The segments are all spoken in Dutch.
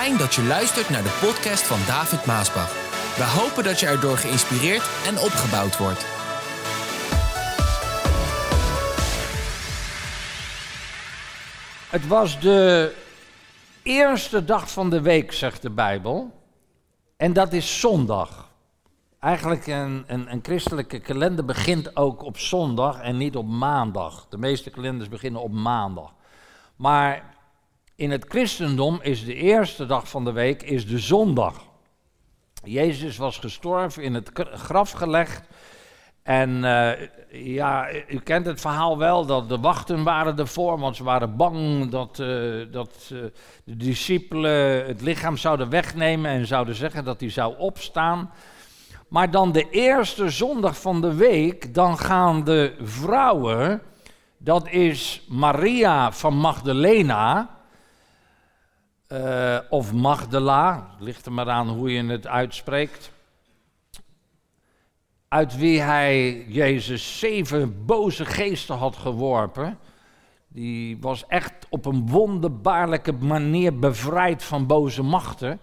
Fijn dat je luistert naar de podcast van David Maasbach. We hopen dat je erdoor geïnspireerd en opgebouwd wordt. Het was de eerste dag van de week, zegt de Bijbel. En dat is zondag. Eigenlijk een, een, een christelijke kalender begint ook op zondag en niet op maandag. De meeste kalenders beginnen op maandag. Maar in het christendom is de eerste dag van de week is de zondag. Jezus was gestorven, in het graf gelegd. En eh, ja, u kent het verhaal wel, dat de wachten waren ervoor, want ze waren bang dat, uh, dat uh, de discipelen het lichaam zouden wegnemen en zouden zeggen dat hij zou opstaan. Maar dan de eerste zondag van de week, dan gaan de vrouwen, dat is Maria van Magdalena, uh, of Magdala, ligt er maar aan hoe je het uitspreekt. Uit wie hij Jezus zeven boze geesten had geworpen. Die was echt op een wonderbaarlijke manier bevrijd van boze machten.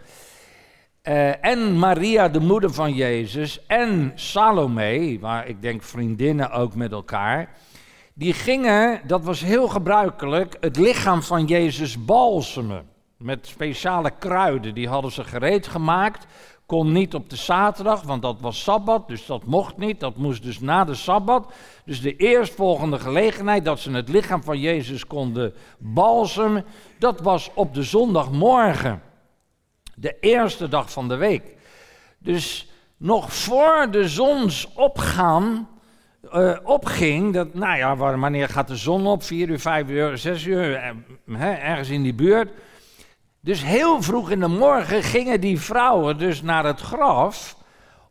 Uh, en Maria, de moeder van Jezus, en Salome, waar ik denk vriendinnen ook met elkaar. Die gingen, dat was heel gebruikelijk, het lichaam van Jezus balsemen. Met speciale kruiden, die hadden ze gereed gemaakt. Kon niet op de zaterdag, want dat was sabbat, dus dat mocht niet. Dat moest dus na de sabbat. Dus de eerstvolgende gelegenheid dat ze het lichaam van Jezus konden balsemen, dat was op de zondagmorgen. De eerste dag van de week. Dus nog voor de zonsopgaan uh, opging, dat, nou ja, wanneer gaat de zon op? 4 uur, 5 uur, 6 uur, eh, ergens in die buurt. Dus heel vroeg in de morgen gingen die vrouwen dus naar het graf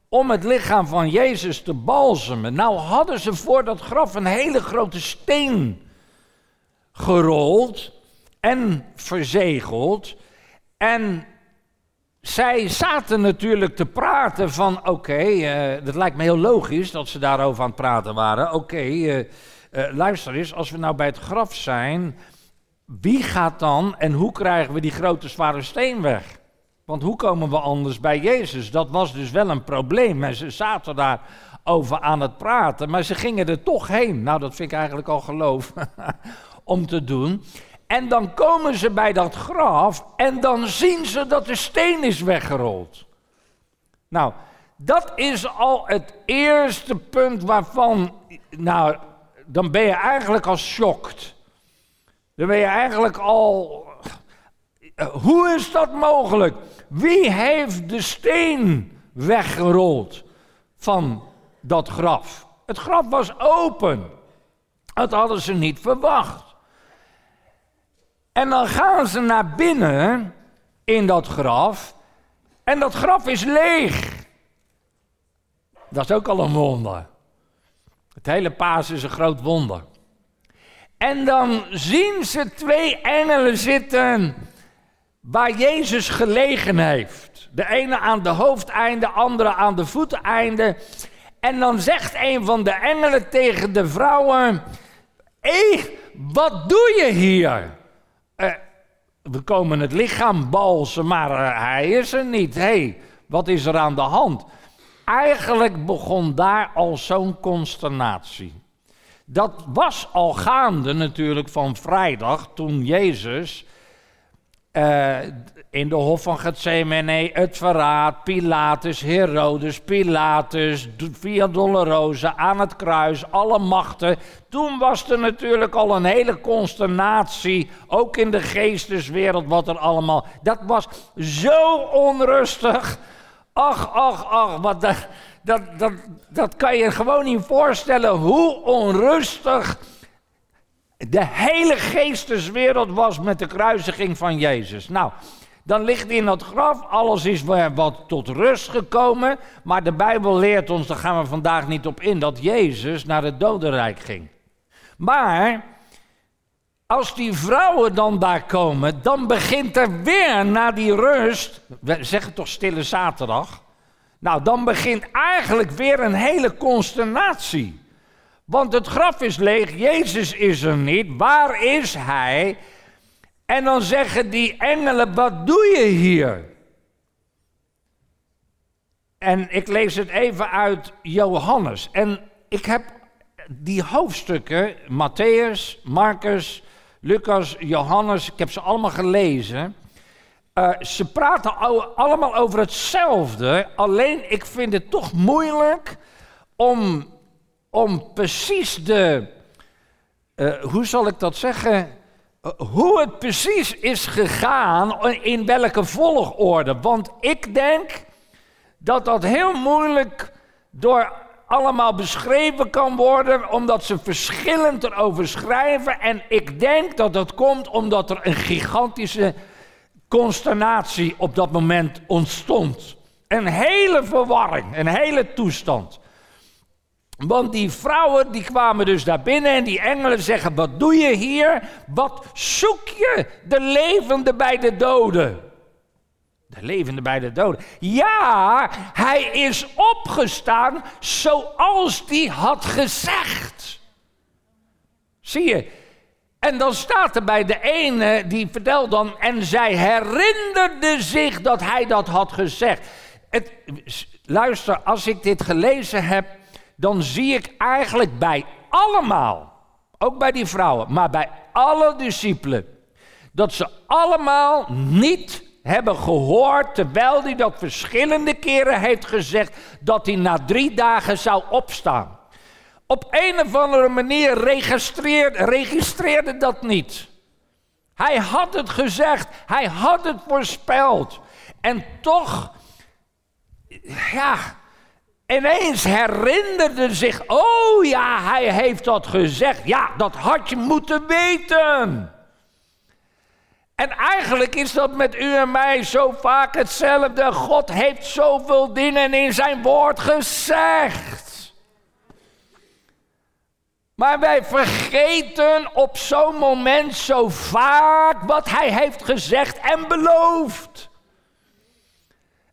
om het lichaam van Jezus te balsemen. Nou hadden ze voor dat graf een hele grote steen gerold en verzegeld. En zij zaten natuurlijk te praten van, oké, okay, uh, dat lijkt me heel logisch dat ze daarover aan het praten waren. Oké, uh, uh, luister eens, als we nou bij het graf zijn, wie gaat dan en hoe krijgen we die grote zware steen weg? Want hoe komen we anders bij Jezus? Dat was dus wel een probleem. En ze zaten daar over aan het praten, maar ze gingen er toch heen. Nou, dat vind ik eigenlijk al geloof om te doen. En dan komen ze bij dat graf en dan zien ze dat de steen is weggerold. Nou, dat is al het eerste punt waarvan, nou, dan ben je eigenlijk al shocked. Dan ben je eigenlijk al. Hoe is dat mogelijk? Wie heeft de steen weggerold van dat graf? Het graf was open. Dat hadden ze niet verwacht. En dan gaan ze naar binnen in dat graf. En dat graf is leeg. Dat is ook al een wonder. Het hele paas is een groot wonder. En dan zien ze twee engelen zitten waar Jezus gelegen heeft. De ene aan de hoofdeinde, de andere aan de voeteinde. En dan zegt een van de engelen tegen de vrouwen: Hé, wat doe je hier? Uh, we komen het lichaam balsen, maar uh, hij is er niet. Hé, hey, wat is er aan de hand? Eigenlijk begon daar al zo'n consternatie. Dat was al gaande natuurlijk van vrijdag toen Jezus uh, in de hof van Gethsemane het verraad, Pilatus, Herodes, Pilatus, Via Dolorosa, aan het kruis, alle machten. Toen was er natuurlijk al een hele consternatie, ook in de geesteswereld, wat er allemaal... Dat was zo onrustig. Ach, ach, ach, wat... De, dat, dat, dat kan je gewoon niet voorstellen hoe onrustig de hele geesteswereld was met de kruisiging van Jezus. Nou, dan ligt in dat graf, alles is wat tot rust gekomen, maar de Bijbel leert ons, daar gaan we vandaag niet op in, dat Jezus naar het dodenrijk ging. Maar als die vrouwen dan daar komen, dan begint er weer na die rust, we zeggen toch stille zaterdag, nou, dan begint eigenlijk weer een hele consternatie. Want het graf is leeg, Jezus is er niet. Waar is hij? En dan zeggen die engelen, wat doe je hier? En ik lees het even uit Johannes. En ik heb die hoofdstukken, Matthäus, Marcus, Lucas, Johannes, ik heb ze allemaal gelezen. Uh, ze praten allemaal over hetzelfde, alleen ik vind het toch moeilijk om, om precies de, uh, hoe zal ik dat zeggen, uh, hoe het precies is gegaan, in welke volgorde. Want ik denk dat dat heel moeilijk door allemaal beschreven kan worden, omdat ze verschillend erover schrijven. En ik denk dat dat komt omdat er een gigantische consternatie op dat moment ontstond. Een hele verwarring, een hele toestand. Want die vrouwen die kwamen dus daar binnen en die engelen zeggen: Wat doe je hier? Wat zoek je de levende bij de doden? De levende bij de doden. Ja, hij is opgestaan zoals die had gezegd. Zie je? En dan staat er bij de ene, die vertelt dan, en zij herinnerde zich dat hij dat had gezegd. Het, luister, als ik dit gelezen heb, dan zie ik eigenlijk bij allemaal, ook bij die vrouwen, maar bij alle discipelen, dat ze allemaal niet hebben gehoord, terwijl hij dat verschillende keren heeft gezegd, dat hij na drie dagen zou opstaan. Op een of andere manier registreerde, registreerde dat niet. Hij had het gezegd, hij had het voorspeld. En toch, ja, ineens herinnerde zich, oh ja, hij heeft dat gezegd. Ja, dat had je moeten weten. En eigenlijk is dat met u en mij zo vaak hetzelfde. God heeft zoveel dingen in zijn woord gezegd. Maar wij vergeten op zo'n moment zo vaak wat hij heeft gezegd en beloofd.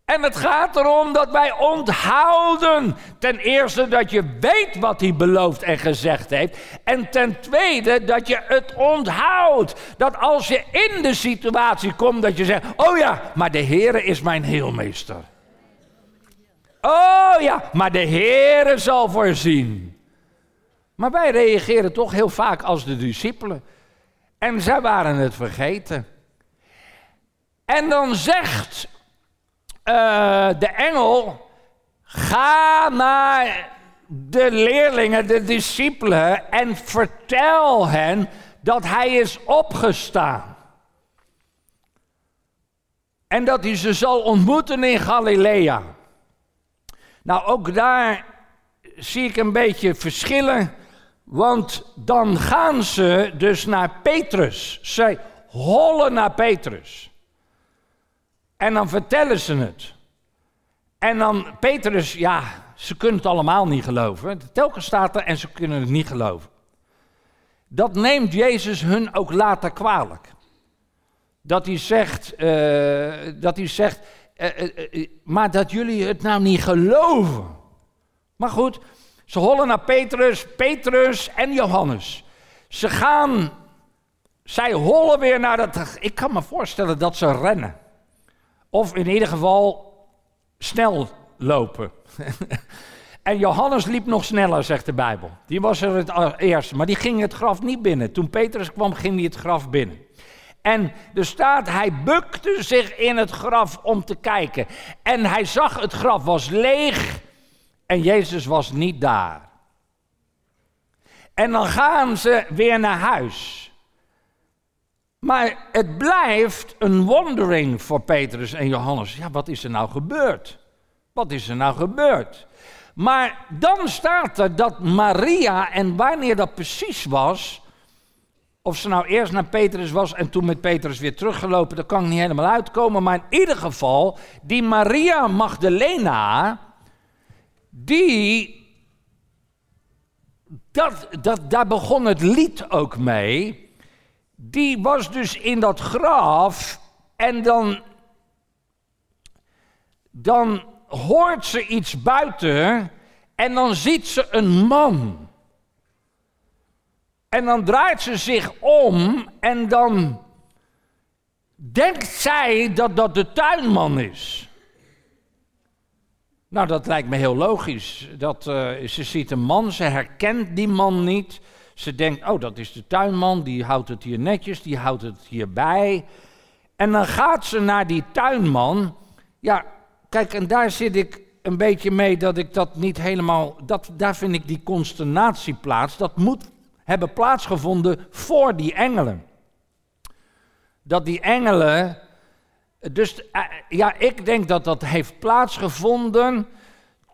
En het gaat erom dat wij onthouden. Ten eerste dat je weet wat hij beloofd en gezegd heeft. En ten tweede dat je het onthoudt. Dat als je in de situatie komt dat je zegt: Oh ja, maar de Heere is mijn heelmeester. Oh ja, maar de Heere zal voorzien. Maar wij reageren toch heel vaak als de discipelen. En zij waren het vergeten. En dan zegt uh, de engel, ga naar de leerlingen, de discipelen en vertel hen dat hij is opgestaan. En dat hij ze zal ontmoeten in Galilea. Nou, ook daar zie ik een beetje verschillen. Want dan gaan ze dus naar Petrus. Zij hollen naar Petrus. En dan vertellen ze het. En dan Petrus, ja, ze kunnen het allemaal niet geloven. Telkens staat er en ze kunnen het niet geloven. Dat neemt Jezus hun ook later kwalijk. Dat hij zegt, uh, dat hij zegt uh, uh, maar dat jullie het nou niet geloven. Maar goed, ze hollen naar Petrus, Petrus en Johannes. Ze gaan, zij hollen weer naar dat, ik kan me voorstellen dat ze rennen. Of in ieder geval snel lopen. en Johannes liep nog sneller, zegt de Bijbel. Die was er het eerste, maar die ging het graf niet binnen. Toen Petrus kwam, ging hij het graf binnen. En er staat, hij bukte zich in het graf om te kijken. En hij zag het graf was leeg en Jezus was niet daar. En dan gaan ze weer naar huis. Maar het blijft een wondering voor Petrus en Johannes. Ja, wat is er nou gebeurd? Wat is er nou gebeurd? Maar dan staat er dat Maria, en wanneer dat precies was, of ze nou eerst naar Petrus was en toen met Petrus weer teruggelopen, dat kan ik niet helemaal uitkomen. Maar in ieder geval, die Maria Magdalena, die, dat, dat, daar begon het lied ook mee die was dus in dat graf en dan, dan hoort ze iets buiten en dan ziet ze een man. En dan draait ze zich om en dan denkt zij dat dat de tuinman is. Nou, dat lijkt me heel logisch. Dat, uh, ze ziet een man, ze herkent die man niet. Ze denkt, oh, dat is de tuinman, die houdt het hier netjes, die houdt het hierbij. En dan gaat ze naar die tuinman. Ja, kijk, en daar zit ik een beetje mee dat ik dat niet helemaal. Dat, daar vind ik die consternatie plaats. Dat moet hebben plaatsgevonden voor die engelen. Dat die engelen. Dus eh, ja, ik denk dat dat heeft plaatsgevonden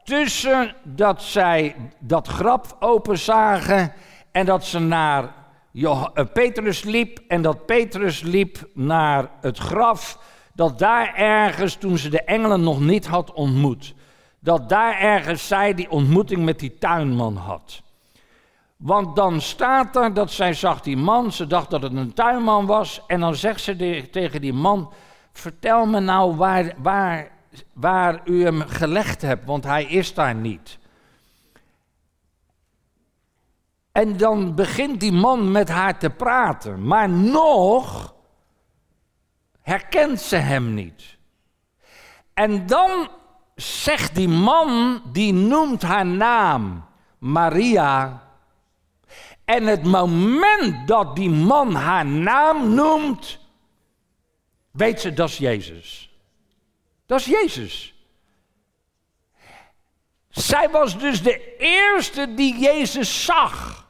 tussen dat zij dat graf openzagen en dat ze naar eh, Petrus liep en dat Petrus liep naar het graf, dat daar ergens, toen ze de engelen nog niet had ontmoet, dat daar ergens zij die ontmoeting met die tuinman had. Want dan staat er dat zij zag die man, ze dacht dat het een tuinman was, en dan zegt ze tegen die man, vertel me nou waar, waar, waar u hem gelegd hebt, want hij is daar niet. En dan begint die man met haar te praten, maar nog herkent ze hem niet. En dan zegt die man, die noemt haar naam, Maria. En het moment dat die man haar naam noemt, weet ze dat is Jezus. Dat is Jezus. Zij was dus de eerste die Jezus zag.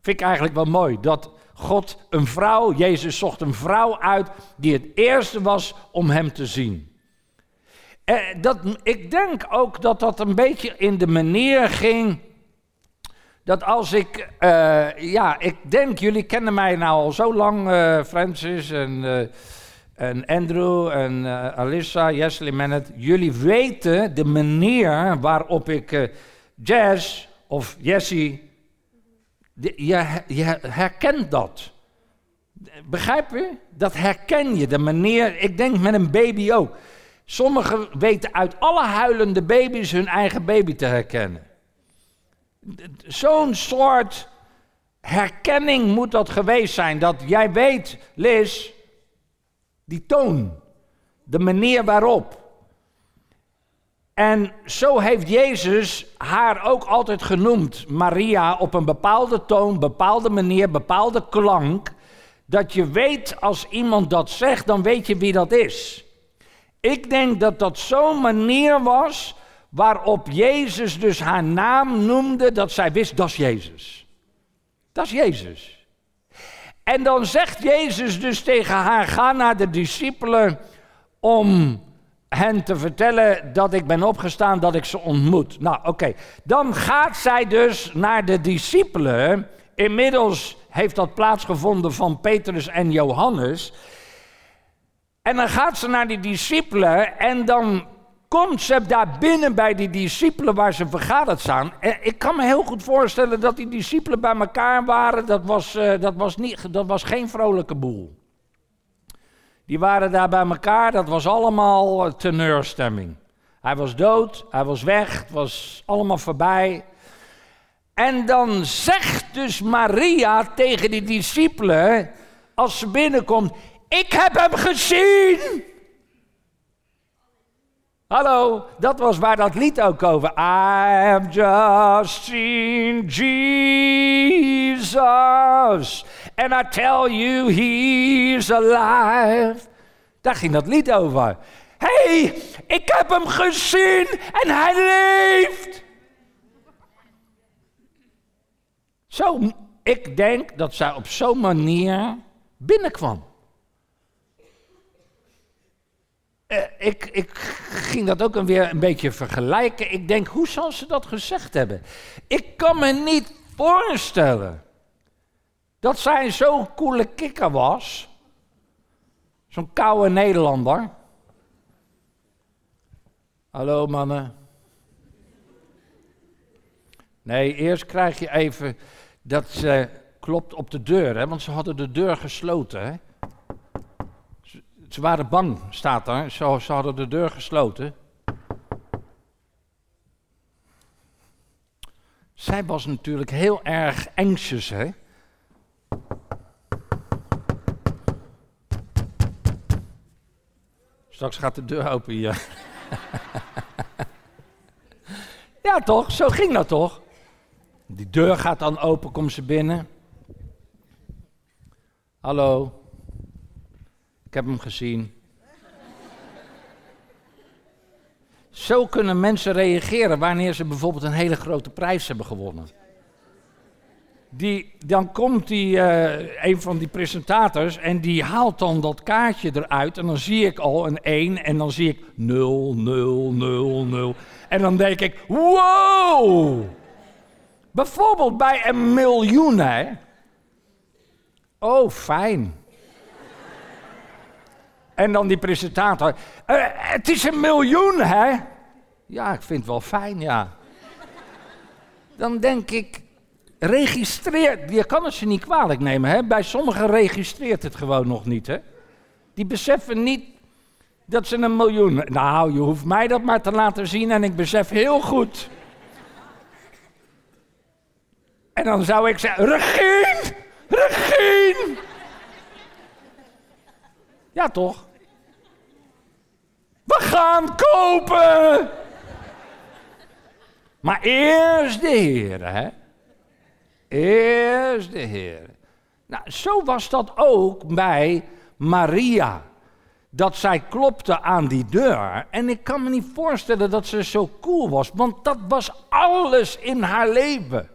Vind ik eigenlijk wel mooi dat God een vrouw, Jezus zocht een vrouw uit die het eerste was om hem te zien. Eh, dat, ik denk ook dat dat een beetje in de manier ging. Dat als ik, uh, ja, ik denk, jullie kennen mij nou al zo lang, uh, Francis en, en Andrew en Alyssa, Jessley Manet. Jullie weten de manier waarop ik Jazz of Jessie je, je herkent dat. Begrijp je? Dat herken je. De manier, ik denk met een baby ook. Sommigen weten uit alle huilende baby's hun eigen baby te herkennen. Zo'n soort herkenning moet dat geweest zijn. Dat jij weet, Liz, die toon, de manier waarop. En zo heeft Jezus haar ook altijd genoemd, Maria, op een bepaalde toon, bepaalde manier, bepaalde klank. Dat je weet als iemand dat zegt, dan weet je wie dat is. Ik denk dat dat zo'n manier was waarop Jezus dus haar naam noemde, dat zij wist, dat is Jezus. Dat is Jezus. En dan zegt Jezus dus tegen haar, ga naar de discipelen om hen te vertellen dat ik ben opgestaan, dat ik ze ontmoet. Nou, oké. Dan gaat zij dus naar de discipelen. Inmiddels heeft dat plaatsgevonden van Petrus en Johannes. En dan gaat ze naar die discipelen en dan ze daar binnen bij die discipelen waar ze vergaderd staan. Ik kan me heel goed voorstellen dat die discipelen bij elkaar waren. Dat was, uh, dat was, niet, dat was geen vrolijke boel. Die waren daar bij elkaar, dat was allemaal teneurstemming. Hij was dood, hij was weg, het was allemaal voorbij. En dan zegt dus Maria tegen die discipelen, als ze binnenkomt, ik heb hem gezien. Hallo, dat was waar dat lied ook over. I have just seen Jesus. And I tell you, he's alive. Daar ging dat lied over. Hey, ik heb hem gezien en hij leeft. Zo, ik denk dat zij op zo'n manier binnenkwam. Uh, ik, ik ging dat ook weer een beetje vergelijken. Ik denk, hoe zal ze dat gezegd hebben? Ik kan me niet voorstellen dat zij zo'n coole kikker was. Zo'n koude Nederlander. Hallo mannen. Nee, eerst krijg je even dat ze klopt op de deur, hè, want ze hadden de deur gesloten. Hè. Ze, waren bang, staat. Ze, ze hadden de deur gesloten. Zij was natuurlijk heel erg anxious, hè. Straks gaat de deur open hier. ja, toch? Zo ging dat toch? Die deur gaat dan open, komt ze binnen. Hallo. Ik heb hem gezien. Zo kunnen mensen reageren wanneer ze bijvoorbeeld een hele grote prijs hebben gewonnen. Die, dan komt die, uh, een van die presentators en die haalt dan dat kaartje eruit. En dan zie ik al een 1 en dan zie ik 0, 0, 0, 0. En dan denk ik, wow! Bijvoorbeeld bij een miljoen, hè? Oh, fijn. En dan die presentator. Uh, het is een miljoen, hè? Ja, ik vind het wel fijn, ja. Dan denk ik, registreer. Je kan het ze niet kwalijk nemen, hè? Bij sommigen registreert het gewoon nog niet, hè? Die beseffen niet dat ze een miljoen. Nou, je hoeft mij dat maar te laten zien en ik besef heel goed. En dan zou ik zeggen: Regine! Regine! Ja, toch? We gaan kopen! Maar eerst de Heer, hè? Eerst de Heer. Nou, zo was dat ook bij Maria. Dat zij klopte aan die deur. En ik kan me niet voorstellen dat ze zo cool was, want dat was alles in haar leven.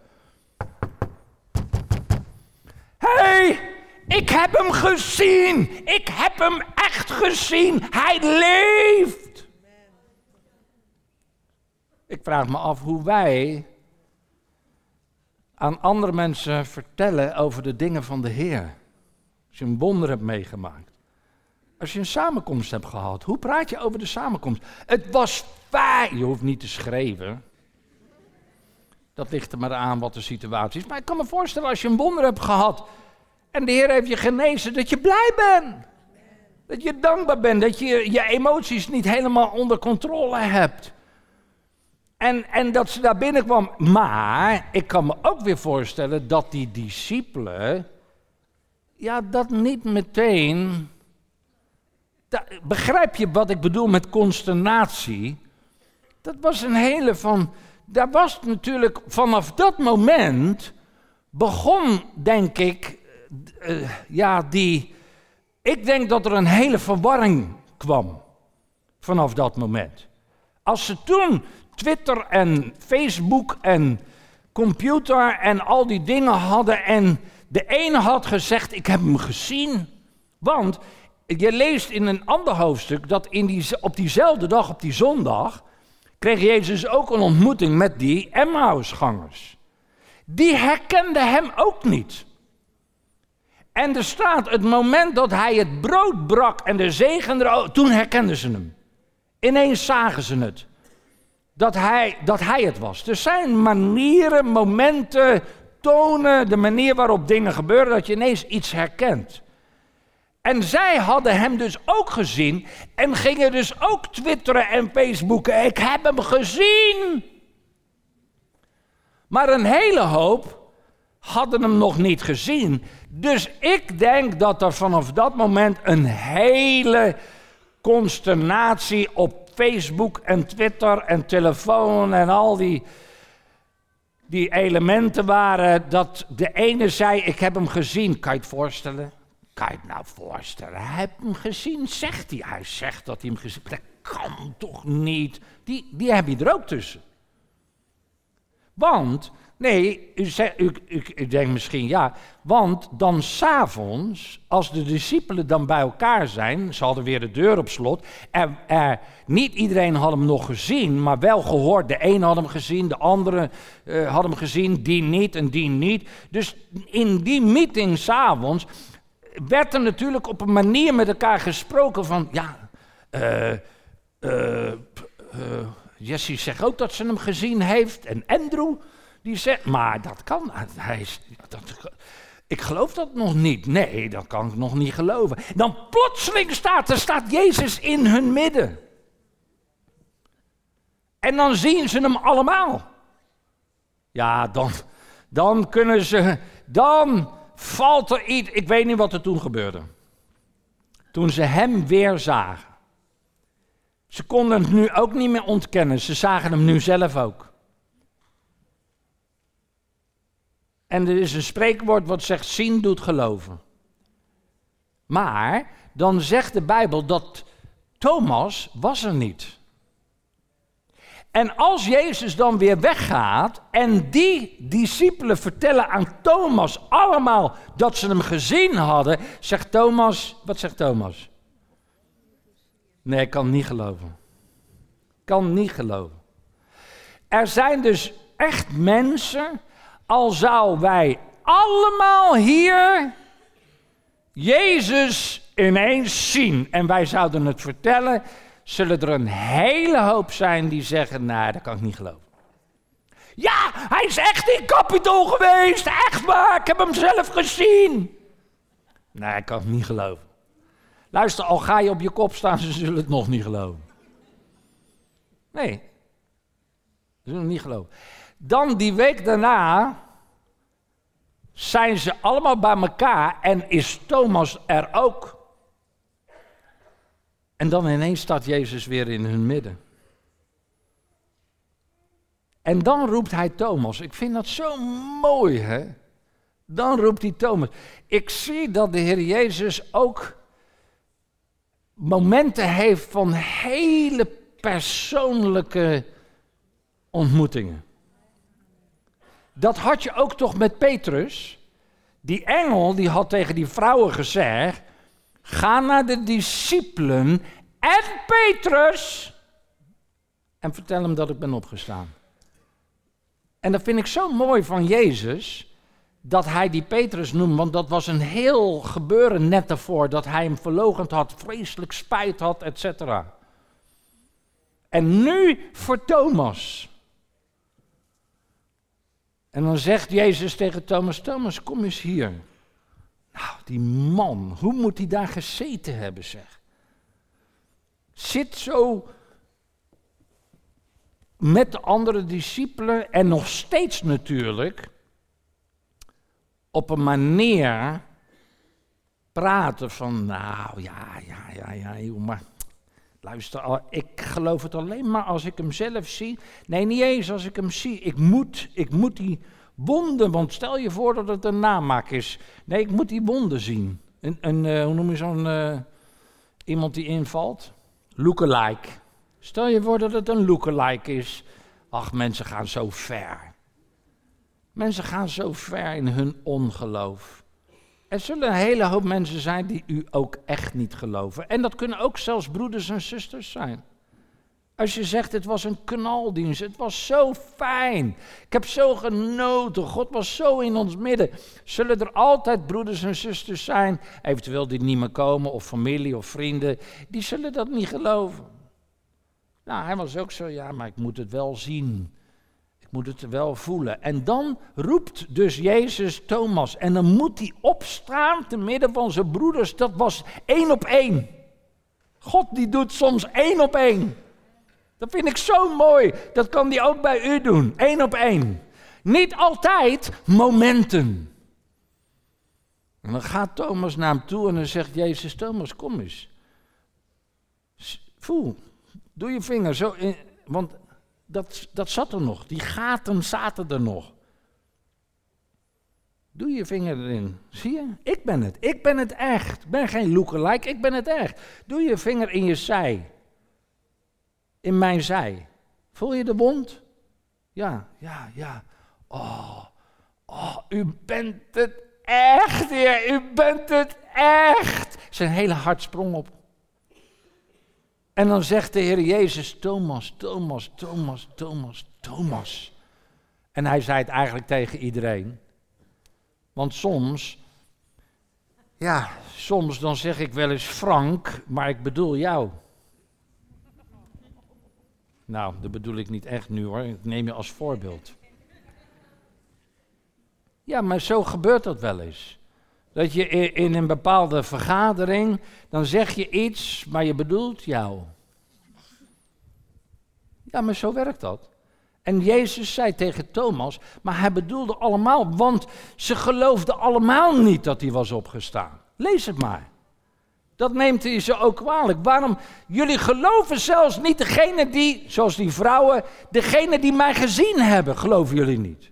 Hé, hey, ik heb hem gezien. Ik heb hem echt gezien. Hij leeft. Ik vraag me af hoe wij aan andere mensen vertellen over de dingen van de Heer. Als je een wonder hebt meegemaakt. Als je een samenkomst hebt gehad, hoe praat je over de samenkomst? Het was fijn. Je hoeft niet te schreeuwen. Dat ligt er maar aan wat de situatie is. Maar ik kan me voorstellen als je een wonder hebt gehad en de Heer heeft je genezen, dat je blij bent. Dat je dankbaar bent, dat je je emoties niet helemaal onder controle hebt. En, en dat ze daar binnenkwam. Maar ik kan me ook weer voorstellen dat die discipelen, ja, dat niet meteen. begrijp je wat ik bedoel met consternatie? Dat was een hele van. Daar was natuurlijk vanaf dat moment. begon, denk ik. Uh, ja, die. Ik denk dat er een hele verwarring kwam. Vanaf dat moment. Als ze toen Twitter en Facebook en computer en al die dingen hadden. En de ene had gezegd: Ik heb hem gezien. Want je leest in een ander hoofdstuk dat in die, op diezelfde dag, op die zondag, kreeg Jezus ook een ontmoeting met die Emmausgangers. Die herkenden hem ook niet. En er staat, het moment dat hij het brood brak en de zegen toen herkenden ze hem. Ineens zagen ze het dat hij, dat hij het was. Er zijn manieren, momenten, tonen, de manier waarop dingen gebeuren, dat je ineens iets herkent. En zij hadden hem dus ook gezien en gingen dus ook twitteren en facebooken. Ik heb hem gezien. Maar een hele hoop hadden hem nog niet gezien. Dus ik denk dat er vanaf dat moment een hele consternatie op Facebook en Twitter en telefoon en al die, die elementen waren. Dat de ene zei: Ik heb hem gezien. Kan je het voorstellen? Kan je het nou voorstellen? Hij heeft hem gezien, zegt hij. Hij zegt dat hij hem gezien heeft. Dat kan toch niet? Die, die heb je er ook tussen. Want Nee, u, u, u, u, denkt misschien ja, want dan s'avonds, als de discipelen dan bij elkaar zijn, ze hadden weer de deur op slot, en er, niet iedereen had hem nog gezien, maar wel gehoord. De een had hem gezien, de andere uh, had hem gezien, die niet en die niet. Dus in die meeting s'avonds werd er natuurlijk op een manier met elkaar gesproken van, ja, uh, uh, Jesse zegt ook dat ze hem gezien heeft en Andrew... Die zegt, maar dat kan. Hij is, dat, ik geloof dat nog niet. Nee, dat kan ik nog niet geloven. Dan plotseling staat er staat Jezus in hun midden. En dan zien ze hem allemaal. Ja, dan, dan kunnen ze. Dan valt er iets. Ik weet niet wat er toen gebeurde. Toen ze hem weer zagen. Ze konden het nu ook niet meer ontkennen. Ze zagen hem nu zelf ook. En er is een spreekwoord wat zegt: zien doet geloven. Maar dan zegt de Bijbel dat Thomas was er niet. En als Jezus dan weer weggaat en die discipelen vertellen aan Thomas allemaal dat ze hem gezien hadden, zegt Thomas, wat zegt Thomas? Nee, ik kan niet geloven. Kan niet geloven. Er zijn dus echt mensen, al zouden wij allemaal hier Jezus ineens zien en wij zouden het vertellen, zullen er een hele hoop zijn die zeggen, nou, dat kan ik niet geloven. Ja, hij is echt in Capitool geweest, echt waar, ik heb hem zelf gezien. Nee, ik kan het niet geloven. Luister, al ga je op je kop staan, ze zullen het nog niet geloven. Nee, ze zullen het niet geloven. Dan die week daarna zijn ze allemaal bij elkaar en is Thomas er ook. En dan ineens staat Jezus weer in hun midden. En dan roept hij Thomas. Ik vind dat zo mooi, hè? Dan roept hij Thomas. Ik zie dat de Heer Jezus ook momenten heeft van hele persoonlijke ontmoetingen. Dat had je ook toch met Petrus. Die engel die had tegen die vrouwen gezegd: Ga naar de discipelen en Petrus en vertel hem dat ik ben opgestaan. En dat vind ik zo mooi van Jezus, dat hij die Petrus noemt, want dat was een heel gebeuren net daarvoor, dat hij hem verlogend had, vreselijk spijt had, etc. En nu voor Thomas. En dan zegt Jezus tegen Thomas, Thomas, kom eens hier. Nou, die man, hoe moet hij daar gezeten hebben, zeg? Zit zo met de andere discipelen en nog steeds natuurlijk op een manier praten van, nou ja, ja, ja, ja, joh, maar luister, ik geloof het alleen maar als ik hem zelf zie. Nee, niet eens als ik hem zie. Ik moet, ik moet die wonden, want stel je voor dat het een namaak is. Nee, ik moet die wonden zien. Een, een uh, hoe noem je zo'n, uh, iemand die invalt? Lookalike. Stel je voor dat het een lookalike is. Ach, mensen gaan zo ver. Mensen gaan zo ver in hun ongeloof. Er zullen een hele hoop mensen zijn die u ook echt niet geloven. En dat kunnen ook zelfs broeders en zusters zijn. Als je zegt, het was een knaldienst, het was zo fijn. Ik heb zo genoten, God was zo in ons midden. Zullen er altijd broeders en zusters zijn, eventueel die niet meer komen, of familie of vrienden, die zullen dat niet geloven. Nou, hij was ook zo, ja, maar ik moet het wel zien. Moet het wel voelen. En dan roept dus Jezus Thomas. En dan moet hij opstaan te midden van zijn broeders. Dat was één op één. God die doet soms één op één. Dat vind ik zo mooi. Dat kan hij ook bij u doen. Eén op één. Niet altijd momenten. En dan gaat Thomas naar hem toe en dan zegt Jezus, Thomas, kom eens. Voel, doe je vinger zo in, want dat, dat zat er nog. Die gaten zaten er nog. Doe je vinger erin. Zie je? Ik ben het. Ik ben het echt. Ik ben geen lookalike, ik ben het echt. Doe je vinger in je zij. In mijn zij. Voel je de wond? Ja, ja, ja. Oh, oh, u bent het echt, Heer. U bent het echt. Zijn hele hart sprong op. En dan zegt de Heer Jezus, Thomas, Thomas, Thomas, Thomas, Thomas. En hij zei het eigenlijk tegen iedereen. Want soms, ja, soms dan zeg ik wel eens Frank, maar ik bedoel jou. Nou, dat bedoel ik niet echt nu hoor, ik neem je als voorbeeld. Ja, maar zo gebeurt dat wel eens. Dat je in een bepaalde vergadering, dan zeg je iets, maar je bedoelt jou. Ja, maar zo werkt dat. En Jezus zei tegen Thomas, maar hij bedoelde allemaal, want ze geloofden allemaal niet dat hij was opgestaan. Lees het maar. Dat neemt hij ze ook kwalijk. Waarom? Jullie geloven zelfs niet degene die, zoals die vrouwen, degene die mij gezien hebben, geloven jullie niet.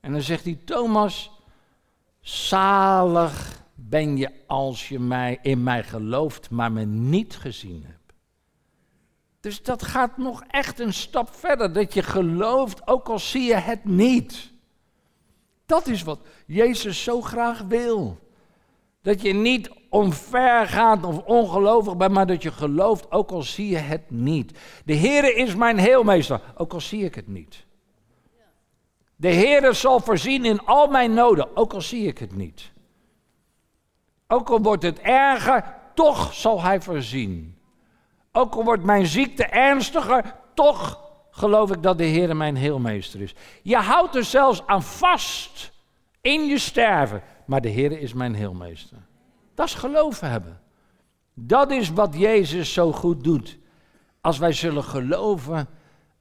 En dan zegt hij, Thomas, zalig ben je als je mij, in mij gelooft, maar me niet gezien hebt. Dus dat gaat nog echt een stap verder, dat je gelooft, ook al zie je het niet. Dat is wat Jezus zo graag wil. Dat je niet omver gaat of ongelovig bent, maar dat je gelooft, ook al zie je het niet. De Heere is mijn heelmeester, ook al zie ik het niet. De Heere zal voorzien in al mijn noden, ook al zie ik het niet. Ook al wordt het erger, toch zal Hij voorzien. Ook al wordt mijn ziekte ernstiger, toch geloof ik dat de Heer mijn heelmeester is. Je houdt er zelfs aan vast in je sterven, maar de Heer is mijn heelmeester. Dat is geloven hebben. Dat is wat Jezus zo goed doet. Als wij zullen geloven,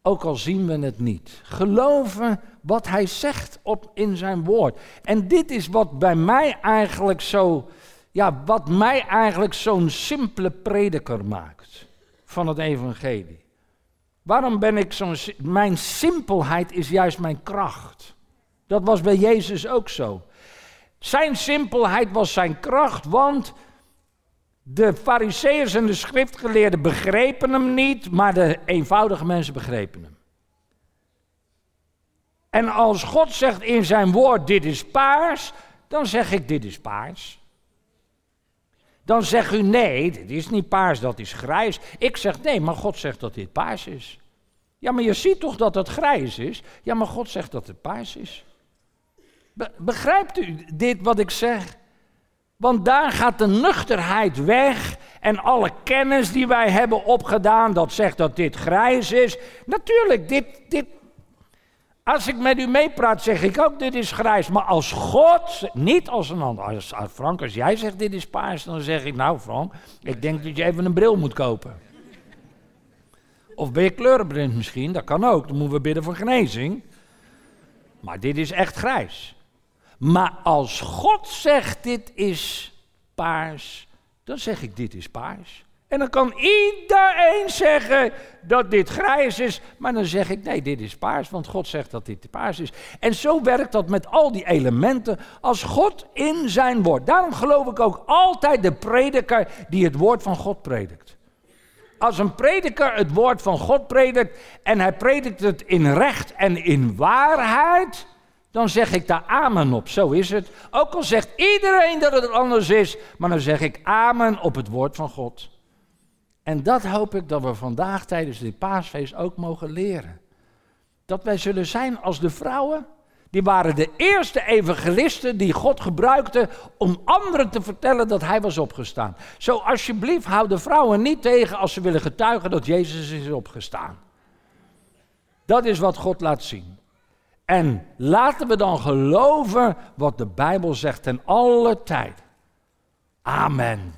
ook al zien we het niet. Geloven wat Hij zegt op, in zijn woord. En dit is wat bij mij eigenlijk zo, ja, wat mij eigenlijk zo'n simpele prediker maakt van het evangelie. Waarom ben ik zo'n... Mijn simpelheid is juist mijn kracht. Dat was bij Jezus ook zo. Zijn simpelheid was zijn kracht, want de fariseeërs en de schriftgeleerden begrepen hem niet, maar de eenvoudige mensen begrepen hem. En als God zegt in zijn woord, dit is paars, dan zeg ik, dit is paars. Dan zegt u, nee, dit is niet paars, dat is grijs. Ik zeg, nee, maar God zegt dat dit paars is. Ja, maar je ziet toch dat het grijs is? Ja, maar God zegt dat het paars is. begrijpt u dit wat ik zeg? Want daar gaat de nuchterheid weg en alle kennis die wij hebben opgedaan, dat zegt dat dit grijs is. Natuurlijk, dit, dit, als ik met u meepraat, zeg ik ook dit is grijs. Maar als God, niet als een ander. Als, Frank, als jij zegt dit is paars, dan zeg ik nou Frank, ik denk dat je even een bril moet kopen. Of ben je kleurenblind misschien, dat kan ook. Dan moeten we bidden voor genezing. Maar dit is echt grijs. Maar als God zegt dit is paars, dan zeg ik dit is paars. En dan kan iedereen zeggen dat dit grijs is, maar dan zeg ik nee, dit is paars, want God zegt dat dit paars is. En zo werkt dat met al die elementen als God in zijn woord. Daarom geloof ik ook altijd de prediker die het woord van God predikt. Als een prediker het woord van God predikt en hij predikt het in recht en in waarheid, dan zeg ik daar amen op. Zo is het. Ook al zegt iedereen dat het anders is, maar dan zeg ik amen op het woord van God. En dat hoop ik dat we vandaag tijdens dit paasfeest ook mogen leren. Dat wij zullen zijn als de vrouwen. Die waren de eerste evangelisten die God gebruikte om anderen te vertellen dat hij was opgestaan. Zo alsjeblieft, hou de vrouwen niet tegen als ze willen getuigen dat Jezus is opgestaan. Dat is wat God laat zien. En laten we dan geloven wat de Bijbel zegt ten alle tijd. Amen.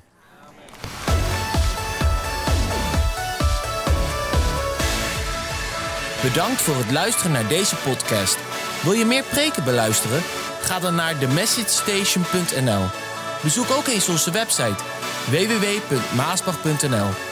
Bedankt voor het luisteren naar deze podcast. Wil je meer preken beluisteren? Ga dan naar themessagestation.nl. Bezoek ook eens onze website www.maasbach.nl